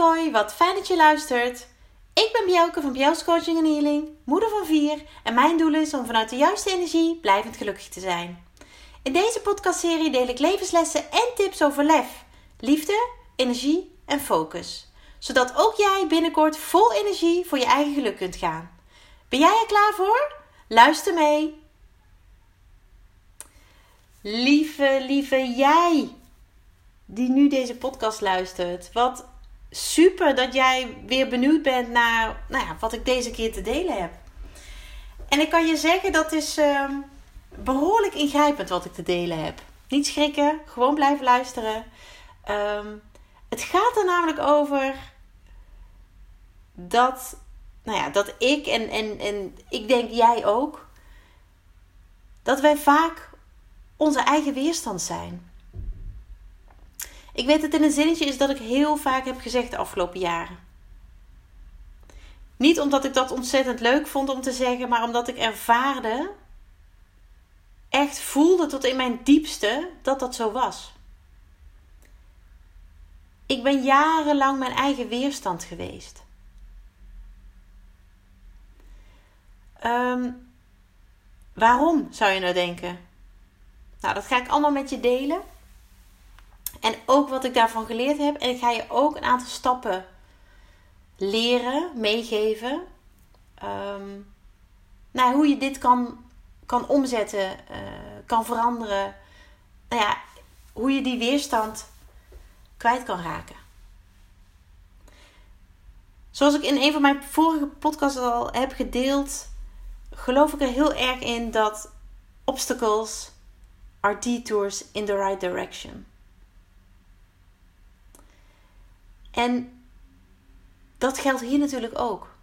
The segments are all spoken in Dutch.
hoi, wat fijn dat je luistert. Ik ben Bjelke van Bjels Coaching en Healing, moeder van vier en mijn doel is om vanuit de juiste energie blijvend gelukkig te zijn. In deze podcastserie deel ik levenslessen en tips over lef, liefde, energie en focus. Zodat ook jij binnenkort vol energie voor je eigen geluk kunt gaan. Ben jij er klaar voor? Luister mee! Lieve, lieve jij die nu deze podcast luistert. Wat super dat jij weer benieuwd bent naar nou ja, wat ik deze keer te delen heb. En ik kan je zeggen, dat is uh, behoorlijk ingrijpend wat ik te delen heb. Niet schrikken, gewoon blijven luisteren. Um, het gaat er namelijk over dat, nou ja, dat ik en, en, en ik denk jij ook, dat wij vaak onze eigen weerstand zijn. Ik weet het in een zinnetje is dat ik heel vaak heb gezegd de afgelopen jaren. Niet omdat ik dat ontzettend leuk vond om te zeggen, maar omdat ik ervaarde, echt voelde tot in mijn diepste dat dat zo was. Ik ben jarenlang mijn eigen weerstand geweest. Um, waarom zou je nou denken? Nou, dat ga ik allemaal met je delen. En ook wat ik daarvan geleerd heb. En ik ga je ook een aantal stappen leren, meegeven. Um, nou, hoe je dit kan, kan omzetten, uh, kan veranderen. Nou ja, hoe je die weerstand kwijt kan raken. Zoals ik in een van mijn vorige podcasts al heb gedeeld, geloof ik er heel erg in dat obstacles are detours in the right direction. En dat geldt hier natuurlijk ook.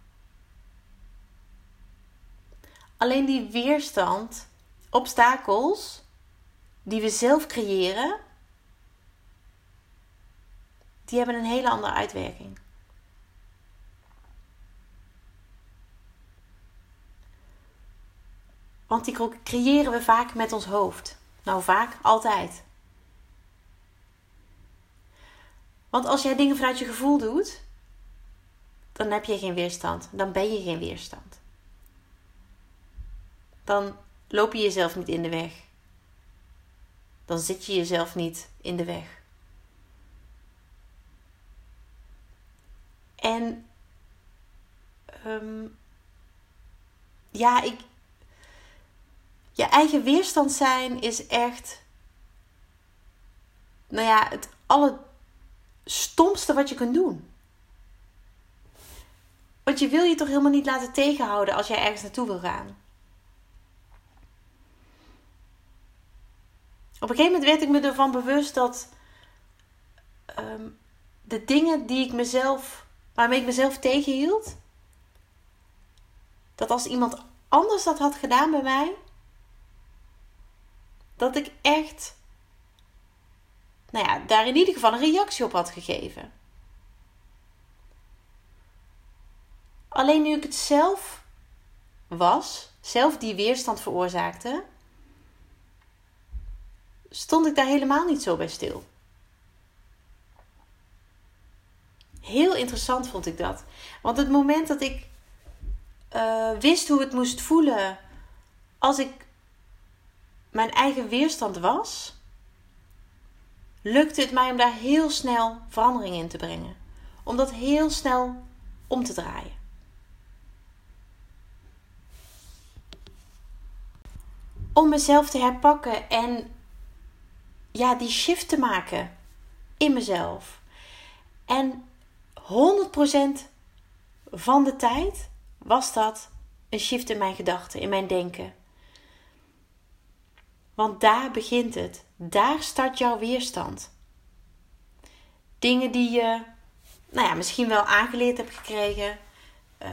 Alleen die weerstand, obstakels die we zelf creëren, die hebben een hele andere uitwerking. Want die creëren we vaak met ons hoofd. Nou, vaak, altijd. Want als jij dingen vanuit je gevoel doet, dan heb je geen weerstand. Dan ben je geen weerstand. Dan loop je jezelf niet in de weg. Dan zit je jezelf niet in de weg. En um, ja, ik. Je eigen weerstand zijn is echt. Nou ja, het alle stomste wat je kunt doen. Want je wil je toch helemaal niet laten tegenhouden als jij ergens naartoe wil gaan. Op een gegeven moment werd ik me ervan bewust dat ehm, de dingen die ik mezelf, waarmee ik mezelf tegenhield, dat als iemand anders dat had gedaan bij mij, dat ik echt nou ja, daar in ieder geval een reactie op had gegeven. Alleen nu ik het zelf was, zelf die weerstand veroorzaakte, stond ik daar helemaal niet zo bij stil. Heel interessant vond ik dat. Want het moment dat ik uh, wist hoe het moest voelen als ik mijn eigen weerstand was, lukte het mij om daar heel snel verandering in te brengen. Om dat heel snel om te draaien. Om mezelf te herpakken en ja, die shift te maken in mezelf. En 100% van de tijd was dat een shift in mijn gedachten, in mijn denken. Want daar begint het. Daar start jouw weerstand. Dingen die je nou ja, misschien wel aangeleerd hebt gekregen, uh,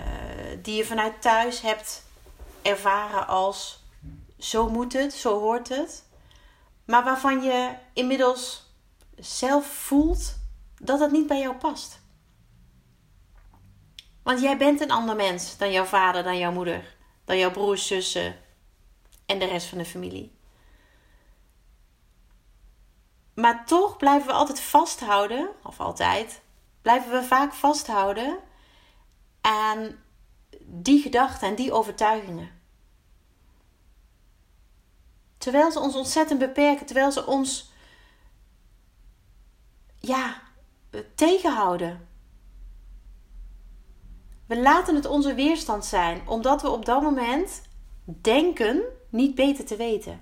die je vanuit thuis hebt ervaren als zo moet het, zo hoort het, maar waarvan je inmiddels zelf voelt dat het niet bij jou past. Want jij bent een ander mens dan jouw vader, dan jouw moeder, dan jouw broers, zussen en de rest van de familie. Maar toch blijven we altijd vasthouden, of altijd, blijven we vaak vasthouden aan die gedachten en die overtuigingen. Terwijl ze ons ontzettend beperken, terwijl ze ons ja, tegenhouden. We laten het onze weerstand zijn, omdat we op dat moment denken niet beter te weten.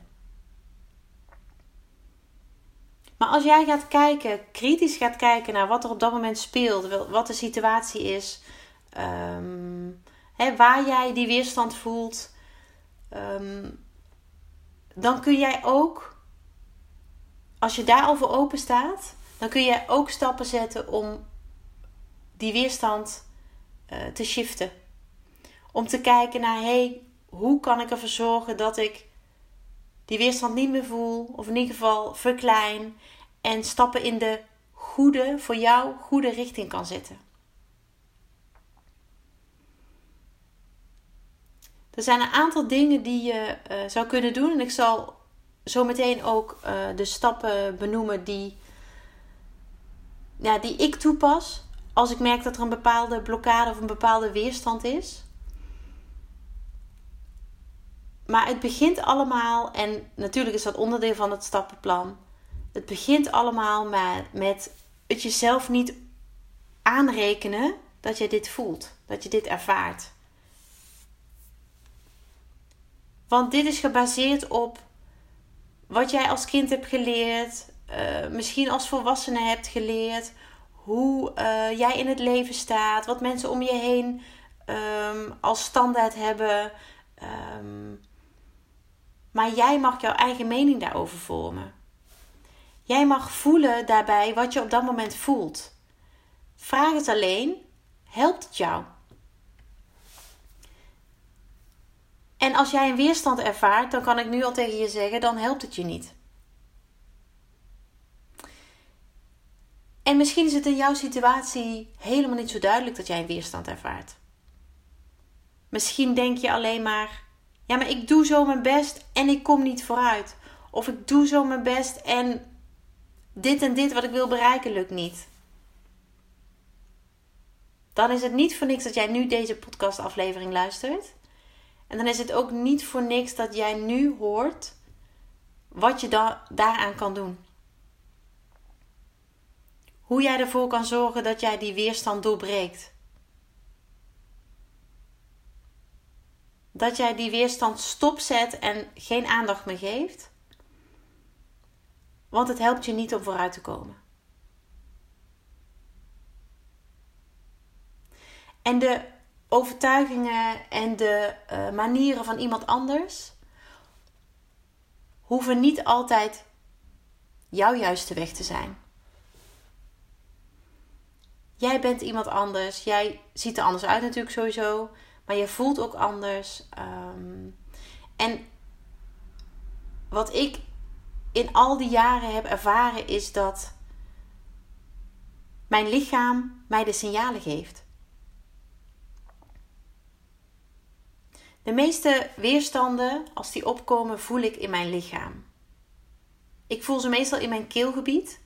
Maar als jij gaat kijken, kritisch gaat kijken naar wat er op dat moment speelt, wat de situatie is, ehm, hè, waar jij die weerstand voelt, ehm, dan kun jij ook, als je daarover open staat, dan kun je ook stappen zetten om die weerstand uh, te shiften. Om te kijken naar, hey, hoe kan ik ervoor zorgen dat ik die weerstand niet meer voel, of in ieder geval verklein, en stappen in de goede, voor jou goede richting kan zetten. Er zijn een aantal dingen die je uh, zou kunnen doen. En ik zal zo meteen ook uh, de stappen benoemen die, ja, die ik toepas. Als ik merk dat er een bepaalde blokkade of een bepaalde weerstand is. Maar het begint allemaal, en natuurlijk is dat onderdeel van het stappenplan. Het begint allemaal met, met het jezelf niet aanrekenen dat je dit voelt, dat je dit ervaart. Want dit is gebaseerd op wat jij als kind hebt geleerd, uh, misschien als volwassene hebt geleerd, hoe uh, jij in het leven staat, wat mensen om je heen um, als standaard hebben. Um, maar jij mag jouw eigen mening daarover vormen. Jij mag voelen daarbij wat je op dat moment voelt. Vraag het alleen: helpt het jou? En als jij een weerstand ervaart, dan kan ik nu al tegen je zeggen: dan helpt het je niet. En misschien is het in jouw situatie helemaal niet zo duidelijk dat jij een weerstand ervaart. Misschien denk je alleen maar: ja, maar ik doe zo mijn best en ik kom niet vooruit. Of ik doe zo mijn best en dit en dit wat ik wil bereiken lukt niet. Dan is het niet voor niks dat jij nu deze podcastaflevering luistert. En dan is het ook niet voor niks dat jij nu hoort wat je da daaraan kan doen. Hoe jij ervoor kan zorgen dat jij die weerstand doorbreekt. Dat jij die weerstand stopzet en geen aandacht meer geeft. Want het helpt je niet om vooruit te komen. En de overtuigingen en de uh, manieren van iemand anders hoeven niet altijd jouw juiste weg te zijn. Jij bent iemand anders. Jij ziet er anders uit natuurlijk sowieso. Maar je voelt ook anders. Um, en wat ik in al die jaren heb ervaren is dat mijn lichaam mij de signalen geeft. De meeste weerstanden, als die opkomen, voel ik in mijn lichaam. Ik voel ze meestal in mijn keelgebied.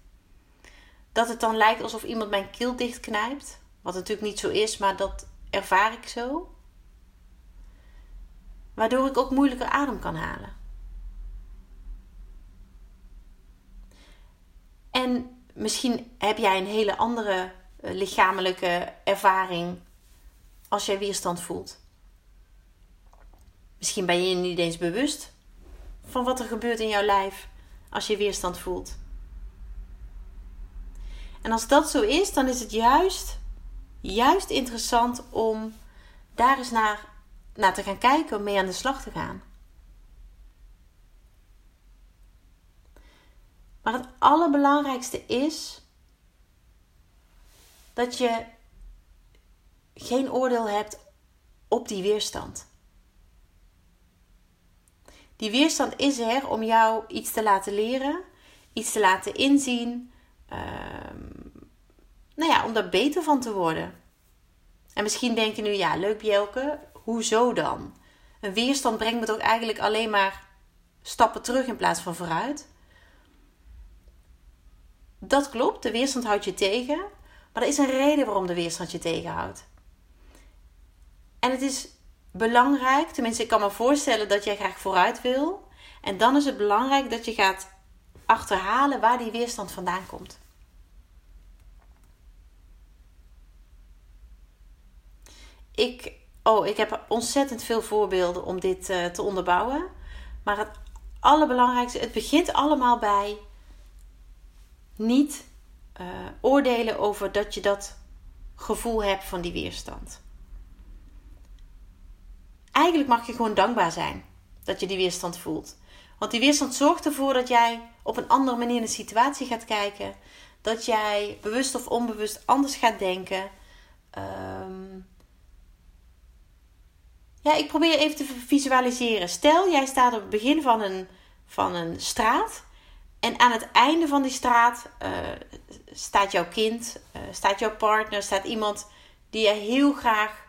Dat het dan lijkt alsof iemand mijn keel dichtknijpt. Wat natuurlijk niet zo is, maar dat ervaar ik zo. Waardoor ik ook moeilijker adem kan halen. En misschien heb jij een hele andere eh, lichamelijke ervaring als jij weerstand voelt. Misschien ben je je niet eens bewust van wat er gebeurt in jouw lijf als je weerstand voelt. En als dat zo is, dan is het juist, juist interessant om daar eens naar, naar te gaan kijken, om mee aan de slag te gaan. Maar het allerbelangrijkste is dat je geen oordeel hebt op die weerstand. Die weerstand is er om jou iets te laten leren, iets te laten inzien. Um, nou ja, om daar beter van te worden. En misschien denk je nu, ja, leuk Bjelke, hoezo dan? Een weerstand brengt me toch eigenlijk alleen maar stappen terug in plaats van vooruit? Dat klopt, de weerstand houdt je tegen. Maar er is een reden waarom de weerstand je tegenhoudt. En het is belangrijk, tenminste, ik kan me voorstellen dat jij graag vooruit wil. En dan is het belangrijk dat je gaat achterhalen waar die weerstand vandaan komt. Ik, oh, ik heb ontzettend veel voorbeelden om dit uh, te onderbouwen. Maar het allerbelangrijkste, het begint allemaal bij niet uh, oordelen over dat je dat gevoel hebt van die weerstand. Eigenlijk mag je gewoon dankbaar zijn dat je die weerstand voelt. Want die weerstand zorgt ervoor dat jij op een andere manier in de situatie gaat kijken. Dat jij bewust of onbewust anders gaat denken. Um, ja, ik probeer even te visualiseren. Stel, jij staat op het begin van een, van een straat. En aan het einde van die straat uh, staat jouw kind, uh, staat jouw partner, staat iemand die je heel graag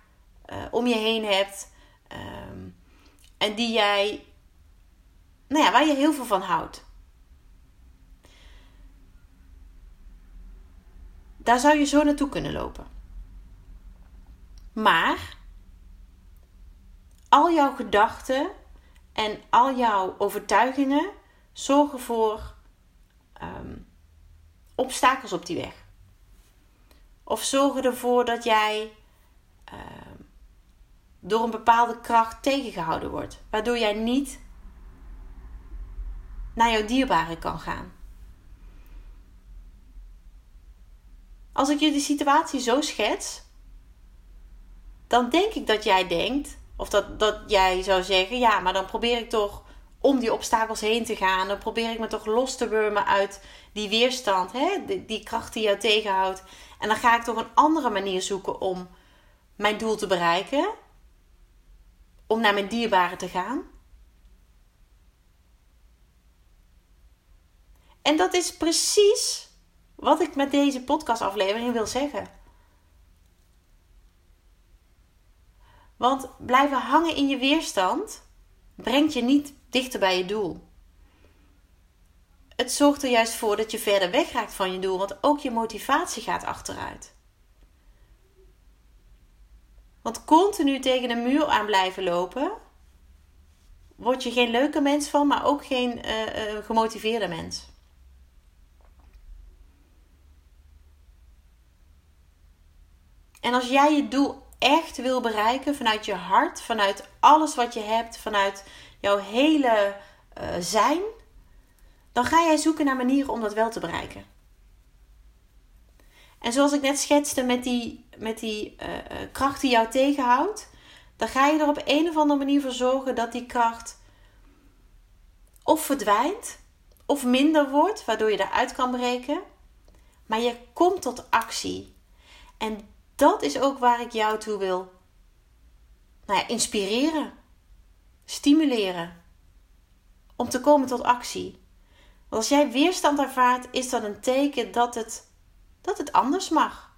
uh, om je heen hebt. Um, en die jij, nou ja, waar je heel veel van houdt. Daar zou je zo naartoe kunnen lopen. Maar al jouw gedachten en al jouw overtuigingen zorgen voor um, obstakels op die weg. Of zorgen ervoor dat jij uh, door een bepaalde kracht tegengehouden wordt, waardoor jij niet naar jouw dierbare kan gaan. Als ik je de situatie zo schets, dan denk ik dat jij denkt of dat, dat jij zou zeggen, ja, maar dan probeer ik toch om die obstakels heen te gaan. Dan probeer ik me toch los te wurmen uit die weerstand, hè? Die, die kracht die jou tegenhoudt. En dan ga ik toch een andere manier zoeken om mijn doel te bereiken. Om naar mijn dierbaren te gaan. En dat is precies wat ik met deze podcastaflevering wil zeggen. Want blijven hangen in je weerstand brengt je niet dichter bij je doel. Het zorgt er juist voor dat je verder wegraakt van je doel, want ook je motivatie gaat achteruit. Want continu tegen een muur aan blijven lopen, word je geen leuke mens van, maar ook geen uh, uh, gemotiveerde mens. En als jij je doel echt wil bereiken vanuit je hart, vanuit alles wat je hebt, vanuit jouw hele uh, zijn, dan ga jij zoeken naar manieren om dat wel te bereiken. En zoals ik net schetste met die, met die uh, kracht die jou tegenhoudt, dan ga je er op een of andere manier voor zorgen dat die kracht of verdwijnt of minder wordt, waardoor je eruit kan breken. Maar je komt tot actie. En dat is ook waar ik jou toe wil nou inspireren, stimuleren. Om te komen tot actie. Want als jij weerstand ervaart, is dat een teken dat het, dat het anders mag.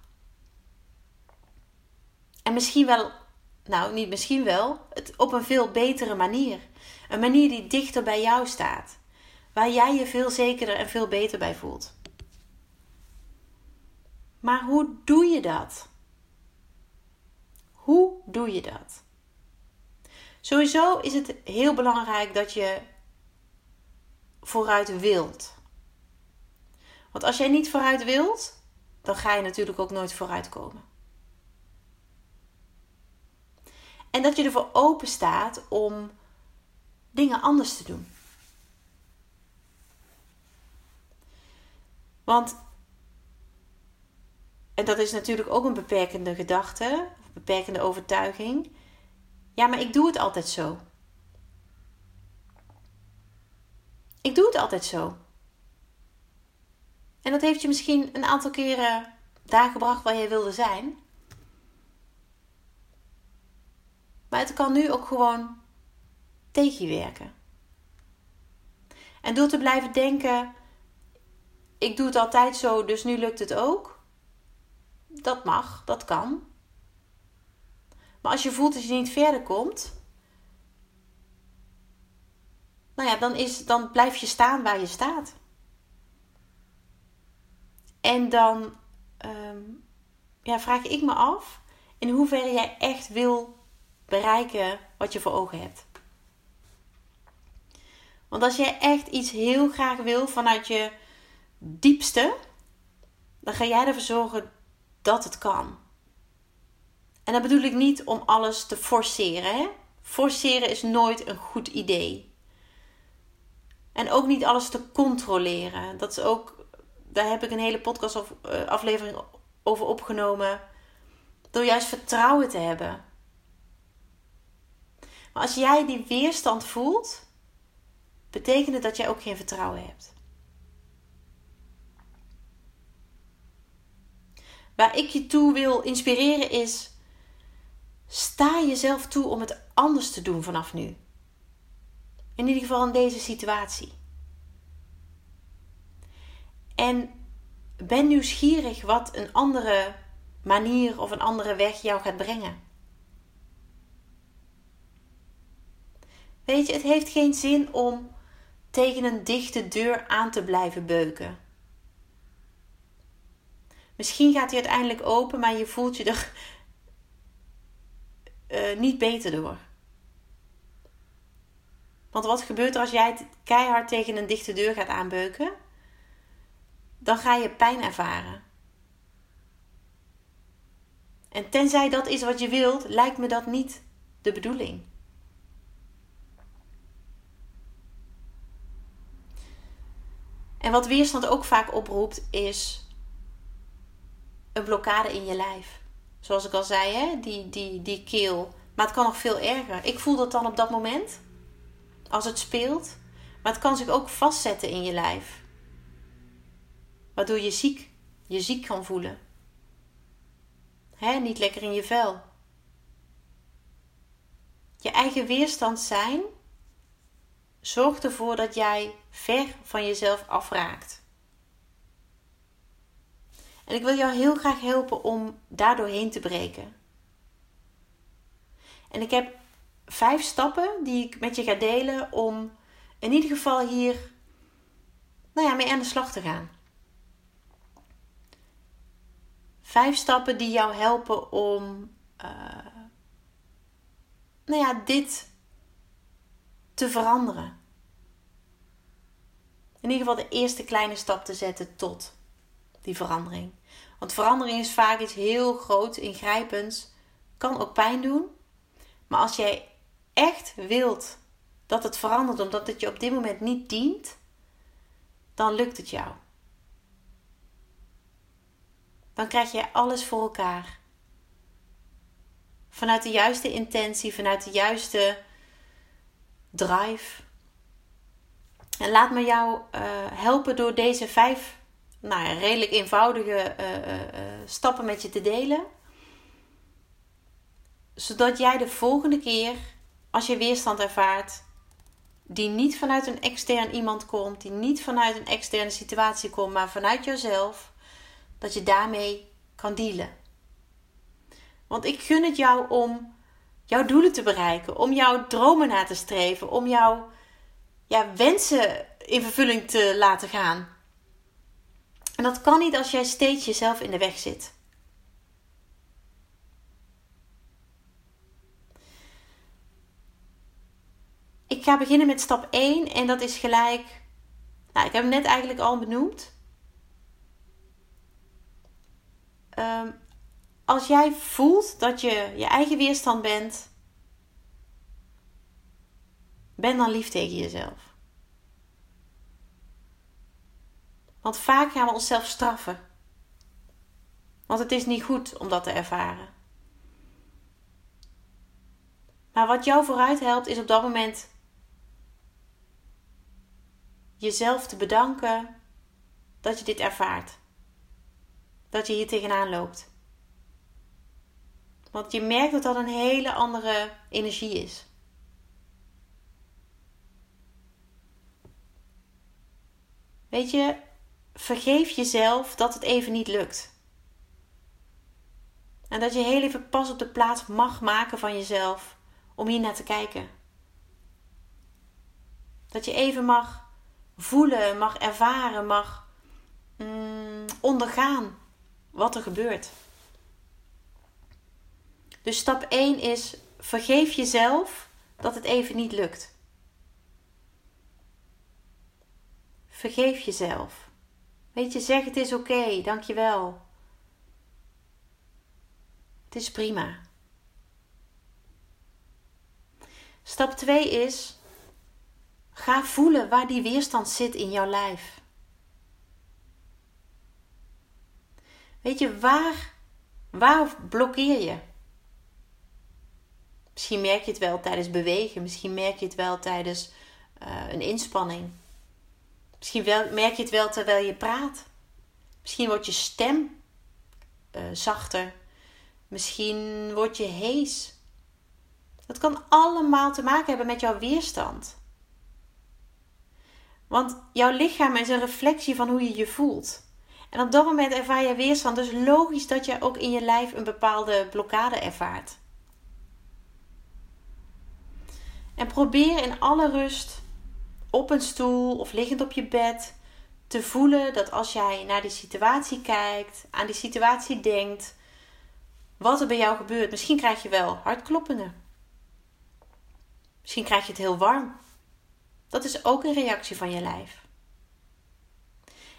En misschien wel, nou niet misschien wel, het op een veel betere manier. Een manier die dichter bij jou staat. Waar jij je veel zekerder en veel beter bij voelt. Maar hoe doe je dat? Hoe doe je dat? Sowieso is het heel belangrijk dat je vooruit wilt. Want als jij niet vooruit wilt, dan ga je natuurlijk ook nooit vooruit komen. En dat je ervoor open staat om dingen anders te doen. Want, en dat is natuurlijk ook een beperkende gedachte, beperkende overtuiging. Ja, maar ik doe het altijd zo. Ik doe het altijd zo. En dat heeft je misschien een aantal keren daar gebracht waar jij wilde zijn. Maar het kan nu ook gewoon tegen je werken. En door te blijven denken: ik doe het altijd zo, dus nu lukt het ook. Dat mag, dat kan. Maar als je voelt dat je niet verder komt, nou ja, dan, is, dan blijf je staan waar je staat. En dan um, ja, vraag ik me af in hoeverre jij echt wil bereiken wat je voor ogen hebt. Want als jij echt iets heel graag wil vanuit je diepste, dan ga jij ervoor zorgen dat het kan. En dat bedoel ik niet om alles te forceren. Forceren is nooit een goed idee. En ook niet alles te controleren. Dat is ook, daar heb ik een hele podcast of uh, aflevering over opgenomen. Door juist vertrouwen te hebben. Maar als jij die weerstand voelt, betekent het dat jij ook geen vertrouwen hebt. Waar ik je toe wil inspireren is: sta jezelf toe om het anders te doen vanaf nu. In ieder geval in deze situatie. En ben nieuwsgierig wat een andere manier of een andere weg jou gaat brengen. Weet je, het heeft geen zin om tegen een dichte deur aan te blijven beuken. Misschien gaat hij uiteindelijk open, maar je voelt je er uh, niet beter door. Want wat gebeurt er als jij keihard tegen een dichte deur gaat aanbeuken? Dan ga je pijn ervaren. En tenzij dat is wat je wilt, lijkt me dat niet de bedoeling. En wat weerstand ook vaak oproept, is een blokkade in je lijf. Zoals ik al zei, hè? Die, die, die keel. Maar het kan nog veel erger. Ik voel dat dan op dat moment, als het speelt. Maar het kan zich ook vastzetten in je lijf. Waardoor je ziek, je ziek kan voelen. Hè? Niet lekker in je vel. Je eigen weerstand zijn zorgt ervoor dat jij ver van jezelf afraakt. En ik wil jou heel graag helpen om daardoor heen te breken. En ik heb vijf stappen die ik met je ga delen om in ieder geval hier nou ja, mee aan de slag te gaan. Vijf stappen die jou helpen om uh, nou ja, dit te veranderen. In ieder geval de eerste kleine stap te zetten tot die verandering. Want verandering is vaak iets heel groot, ingrijpends, kan ook pijn doen. Maar als jij echt wilt dat het verandert omdat het je op dit moment niet dient, dan lukt het jou. Dan krijg je alles voor elkaar. Vanuit de juiste intentie, vanuit de juiste drive. En laat me jou uh, helpen door deze vijf nou ja, redelijk eenvoudige uh, stappen met je te delen. Zodat jij de volgende keer, als je weerstand ervaart, die niet vanuit een extern iemand komt, die niet vanuit een externe situatie komt, maar vanuit jezelf, dat je daarmee kan dealen. Want ik gun het jou om jouw doelen te bereiken, om jouw dromen na te streven, om jouw ja, wensen in vervulling te laten gaan. En dat kan niet als jij steeds jezelf in de weg zit. Ik ga beginnen met stap 1 en dat is gelijk. Nou, ik heb hem net eigenlijk al benoemd. Um, als jij voelt dat je je eigen weerstand bent, ben dan lief tegen jezelf. Want vaak gaan we onszelf straffen. Want het is niet goed om dat te ervaren. Maar wat jou vooruit helpt is op dat moment jezelf te bedanken dat je dit ervaart. Dat je hier tegenaan loopt. Want je merkt dat dat een hele andere energie is. Weet je, vergeef jezelf dat het even niet lukt. En dat je heel even pas op de plaats mag maken van jezelf om hier naar te kijken. Dat je even mag voelen, mag ervaren, mag mm, ondergaan wat er gebeurt. Dus stap 1 is vergeef jezelf dat het even niet lukt. Vergeef jezelf. Weet je, zeg het is oké, okay, dankjewel. Het is prima. Stap 2 is ga voelen waar die weerstand zit in jouw lijf. Weet je, waar, waar blokkeer je? Misschien merk je het wel tijdens bewegen, misschien merk je het wel tijdens uh, een inspanning. Misschien wel, merk je het wel terwijl je praat. Misschien wordt je stem uh, zachter. Misschien word je hees. Dat kan allemaal te maken hebben met jouw weerstand. Want jouw lichaam is een reflectie van hoe je je voelt. En op dat moment ervaar je weerstand. Dus logisch dat je ook in je lijf een bepaalde blokkade ervaart. En probeer in alle rust op een stoel of liggend op je bed te voelen dat als jij naar die situatie kijkt, aan die situatie denkt, wat er bij jou gebeurt. Misschien krijg je wel hartkloppingen. Misschien krijg je het heel warm. Dat is ook een reactie van je lijf.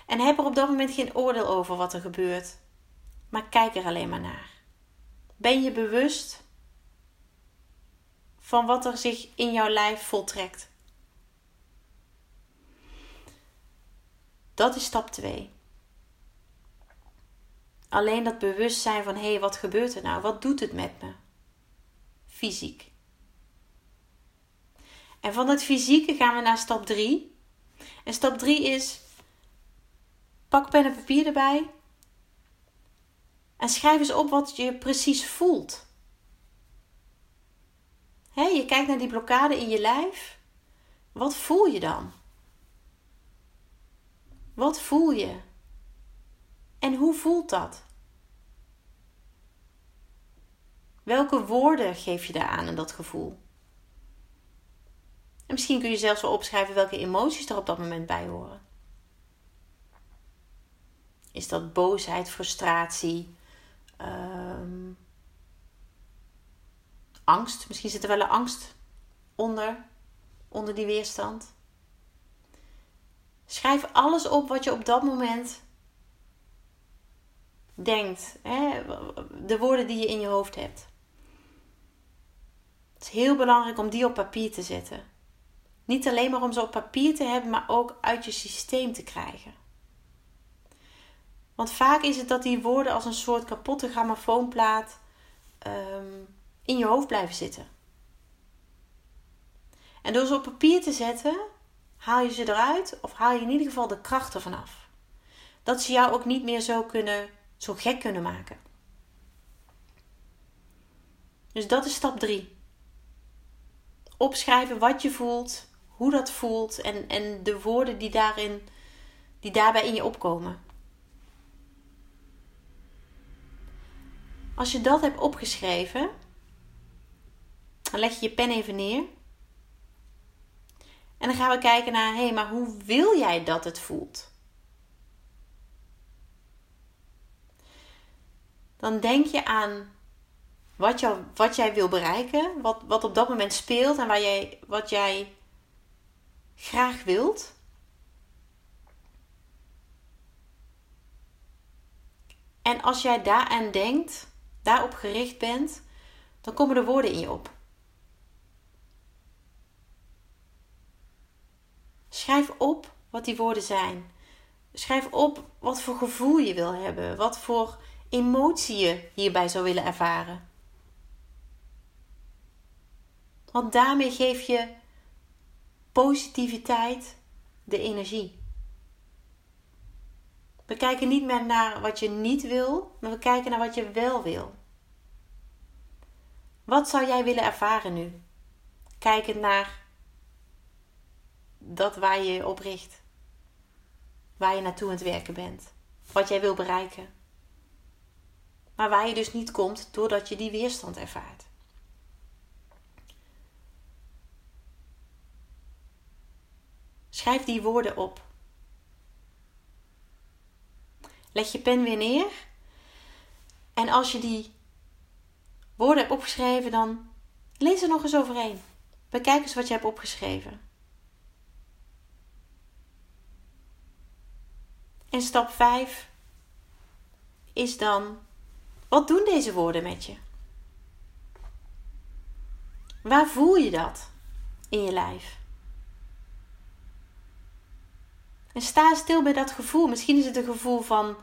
En heb er op dat moment geen oordeel over wat er gebeurt, maar kijk er alleen maar naar. Ben je bewust van wat er zich in jouw lijf voltrekt? Dat is stap 2. Alleen dat bewustzijn van hé, hey, wat gebeurt er nou? Wat doet het met me? Fysiek. En van het fysieke gaan we naar stap 3. En stap 3 is pak pen en papier erbij. En schrijf eens op wat je precies voelt. He, je kijkt naar die blokkade in je lijf. Wat voel je dan? Wat voel je? En hoe voelt dat? Welke woorden geef je daaraan in dat gevoel? En misschien kun je zelfs wel opschrijven welke emoties er op dat moment bij horen. Is dat boosheid, frustratie, um, angst? Misschien zit er wel een angst onder, onder die weerstand. Schrijf alles op wat je op dat moment denkt. Hè? De woorden die je in je hoofd hebt. Het is heel belangrijk om die op papier te zetten. Niet alleen maar om ze op papier te hebben, maar ook uit je systeem te krijgen. Want vaak is het dat die woorden als een soort kapotte grammofoonplaat um, in je hoofd blijven zitten. En door ze op papier te zetten, haal je ze eruit of haal je in ieder geval de kracht ervan af. Dat ze jou ook niet meer zo, kunnen, zo gek kunnen maken. Dus dat is stap 3. Opschrijven wat je voelt, hoe dat voelt en, en de woorden die, daarin, die daarbij in je opkomen. Als je dat hebt opgeschreven, dan leg je je pen even neer. En dan gaan we kijken naar, hé, hey, maar hoe wil jij dat het voelt? Dan denk je aan wat, wat jij wil bereiken, wat, wat op dat moment speelt en waar jij, wat jij graag wilt. En als jij daaraan denkt, daarop gericht bent, dan komen de woorden in je op. Schrijf op wat die woorden zijn. Schrijf op wat voor gevoel je wil hebben, wat voor emotie je hierbij zou willen ervaren. Want daarmee geef je positiviteit de energie. We kijken niet meer naar wat je niet wil, maar we kijken naar wat je wel wil. Wat zou jij willen ervaren nu? Kijkend naar dat waar je op richt. Waar je naartoe aan het werken bent. Wat jij wil bereiken. Maar waar je dus niet komt doordat je die weerstand ervaart. Schrijf die woorden op. Leg je pen weer neer. En als je die woorden hebt opgeschreven, dan lees er nog eens overheen. Bekijk eens wat je hebt opgeschreven. En stap 5 is dan: wat doen deze woorden met je? Waar voel je dat in je lijf? En sta stil bij dat gevoel. Misschien is het een gevoel van,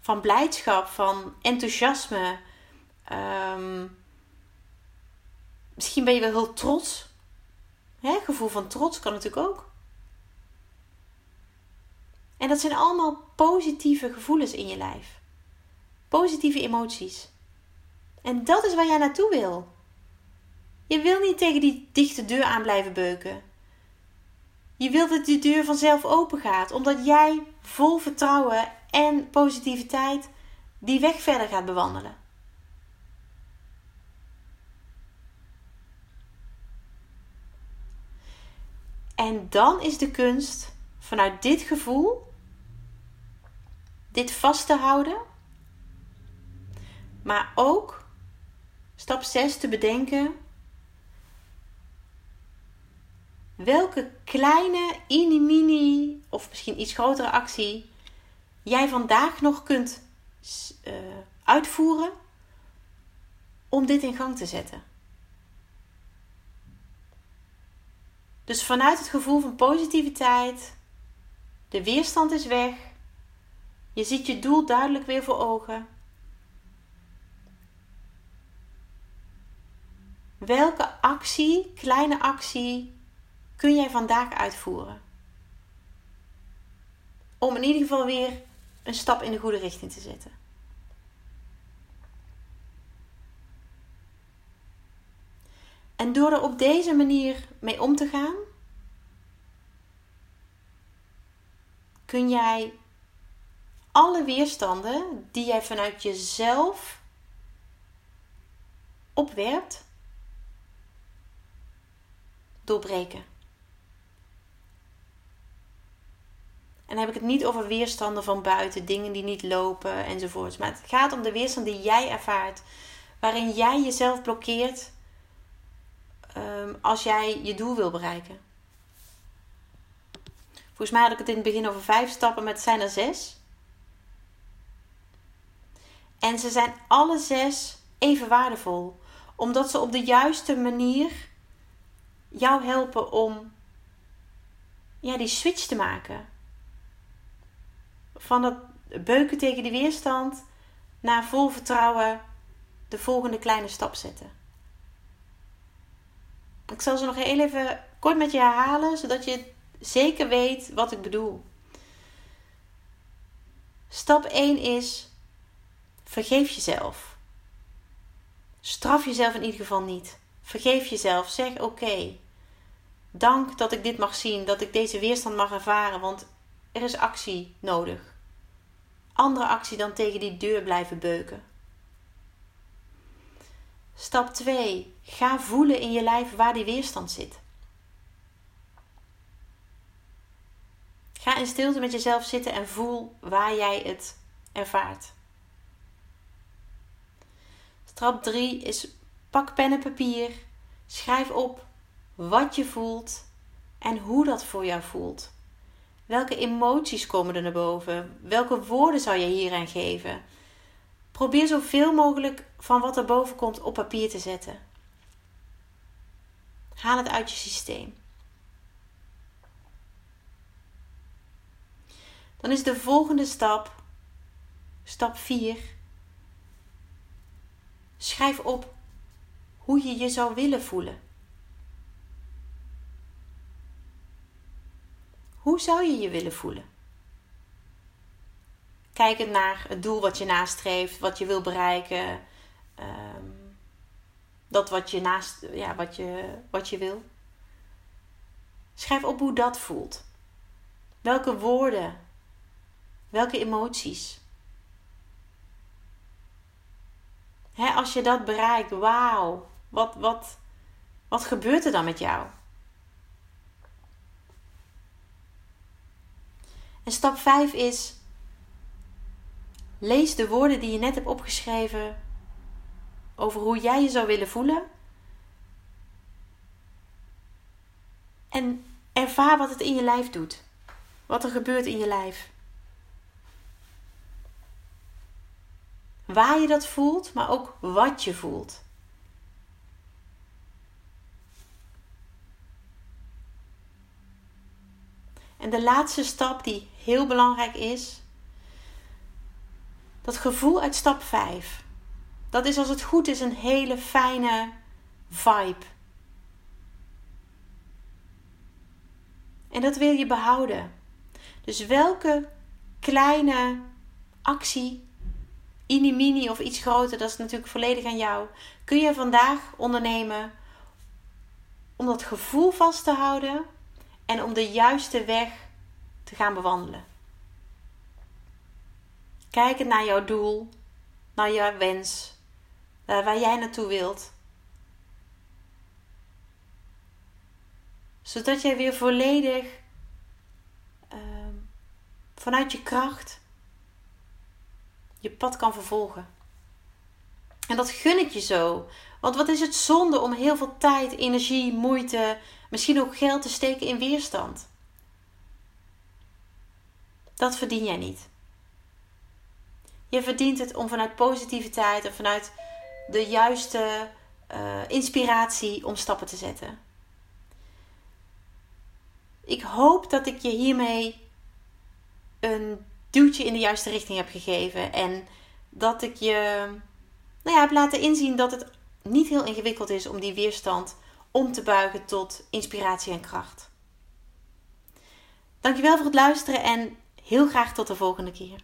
van blijdschap, van enthousiasme. Ehm, misschien ben je wel heel trots. Hè? Gevoel van trots kan natuurlijk ook. En dat zijn allemaal positieve gevoelens in je lijf. Positieve emoties. En dat is waar jij naartoe wil. Je wil niet tegen die dichte deur aan blijven beuken. Je wilt dat die deur vanzelf open gaat, omdat jij vol vertrouwen en positiviteit die weg verder gaat bewandelen. En dan is de kunst vanuit dit gevoel, dit vast te houden, maar ook stap 6 te bedenken welke kleine, mini of misschien iets grotere actie jij vandaag nog kunt uh, uitvoeren om dit in gang te zetten. Dus vanuit het gevoel van positiviteit, de weerstand is weg, je ziet je doel duidelijk weer voor ogen. Welke actie, kleine actie, kun jij vandaag uitvoeren? Om in ieder geval weer een stap in de goede richting te zetten. En door er op deze manier mee om te gaan, kun jij alle weerstanden die jij vanuit jezelf opwerpt, doorbreken. En dan heb ik het niet over weerstanden van buiten, dingen die niet lopen enzovoorts. Maar het gaat om de weerstand die jij ervaart, waarin jij jezelf blokkeert um, als jij je doel wil bereiken. Volgens mij had ik het in het begin over vijf stappen, maar het zijn er zes. En ze zijn alle zes even waardevol, omdat ze op de juiste manier jou helpen om ja, die switch te maken van het beuken tegen die weerstand naar vol vertrouwen de volgende kleine stap zetten. Ik zal ze nog heel even kort met je herhalen, zodat je zeker weet wat ik bedoel. Stap 1 is: vergeef jezelf. Straf jezelf in ieder geval niet. Vergeef jezelf. Zeg oké. dank dat ik dit mag zien, dat ik deze weerstand mag ervaren, want er is actie nodig. Andere actie dan tegen die deur blijven beuken. Stap 2. Ga voelen in je lijf waar die weerstand zit. Ga in stilte met jezelf zitten en voel waar jij het ervaart. Stap 3 is pak pen en papier. Schrijf op wat je voelt en hoe dat voor jou voelt. Welke emoties komen er naar boven? Welke woorden zou je hieraan geven? Probeer zoveel mogelijk van wat er boven komt op papier te zetten. Haal het uit je systeem. Dan is de volgende stap, stap 4. Schrijf op hoe je je zou willen voelen. Hoe zou je je willen voelen? Kijkend naar het doel wat je nastreeft, wat je wil bereiken, ehm, dat wat je, naast, ja, wat, je, wat je wil. Schrijf op hoe dat voelt. Welke woorden, welke emoties. Als je dat bereikt, wauw, wat, wat, wat gebeurt er dan met jou? En stap 5 is: lees de woorden die je net hebt opgeschreven over hoe jij je zou willen voelen. En ervaar wat het in je lijf doet. Wat er gebeurt in je lijf. Waar je dat voelt, maar ook wat je voelt. En de laatste stap die heel belangrijk is, dat gevoel uit stap 5. Dat is als het goed is een hele fijne vibe. En dat wil je behouden. Dus welke kleine actie, mini of iets groter, dat is natuurlijk volledig aan jou, kun je vandaag ondernemen om dat gevoel vast te houden en om de juiste weg te gaan bewandelen. Kijkend naar jouw doel, naar jouw wens, waar jij naartoe wilt. Zodat jij weer volledig uh, vanuit je kracht je pad kan vervolgen. En dat gun ik je zo. Want wat is het zonde om heel veel tijd, energie, moeite, misschien ook geld te steken in weerstand? Dat verdien jij niet. Je verdient het om vanuit positiviteit en vanuit de juiste uh, inspiratie om stappen te zetten. Ik hoop dat ik je hiermee een duwtje in de juiste richting heb gegeven. En dat ik je nou ja, heb laten inzien dat het niet heel ingewikkeld is om die weerstand om te buigen tot inspiratie en kracht. Dankjewel voor het luisteren en heel graag tot de volgende keer.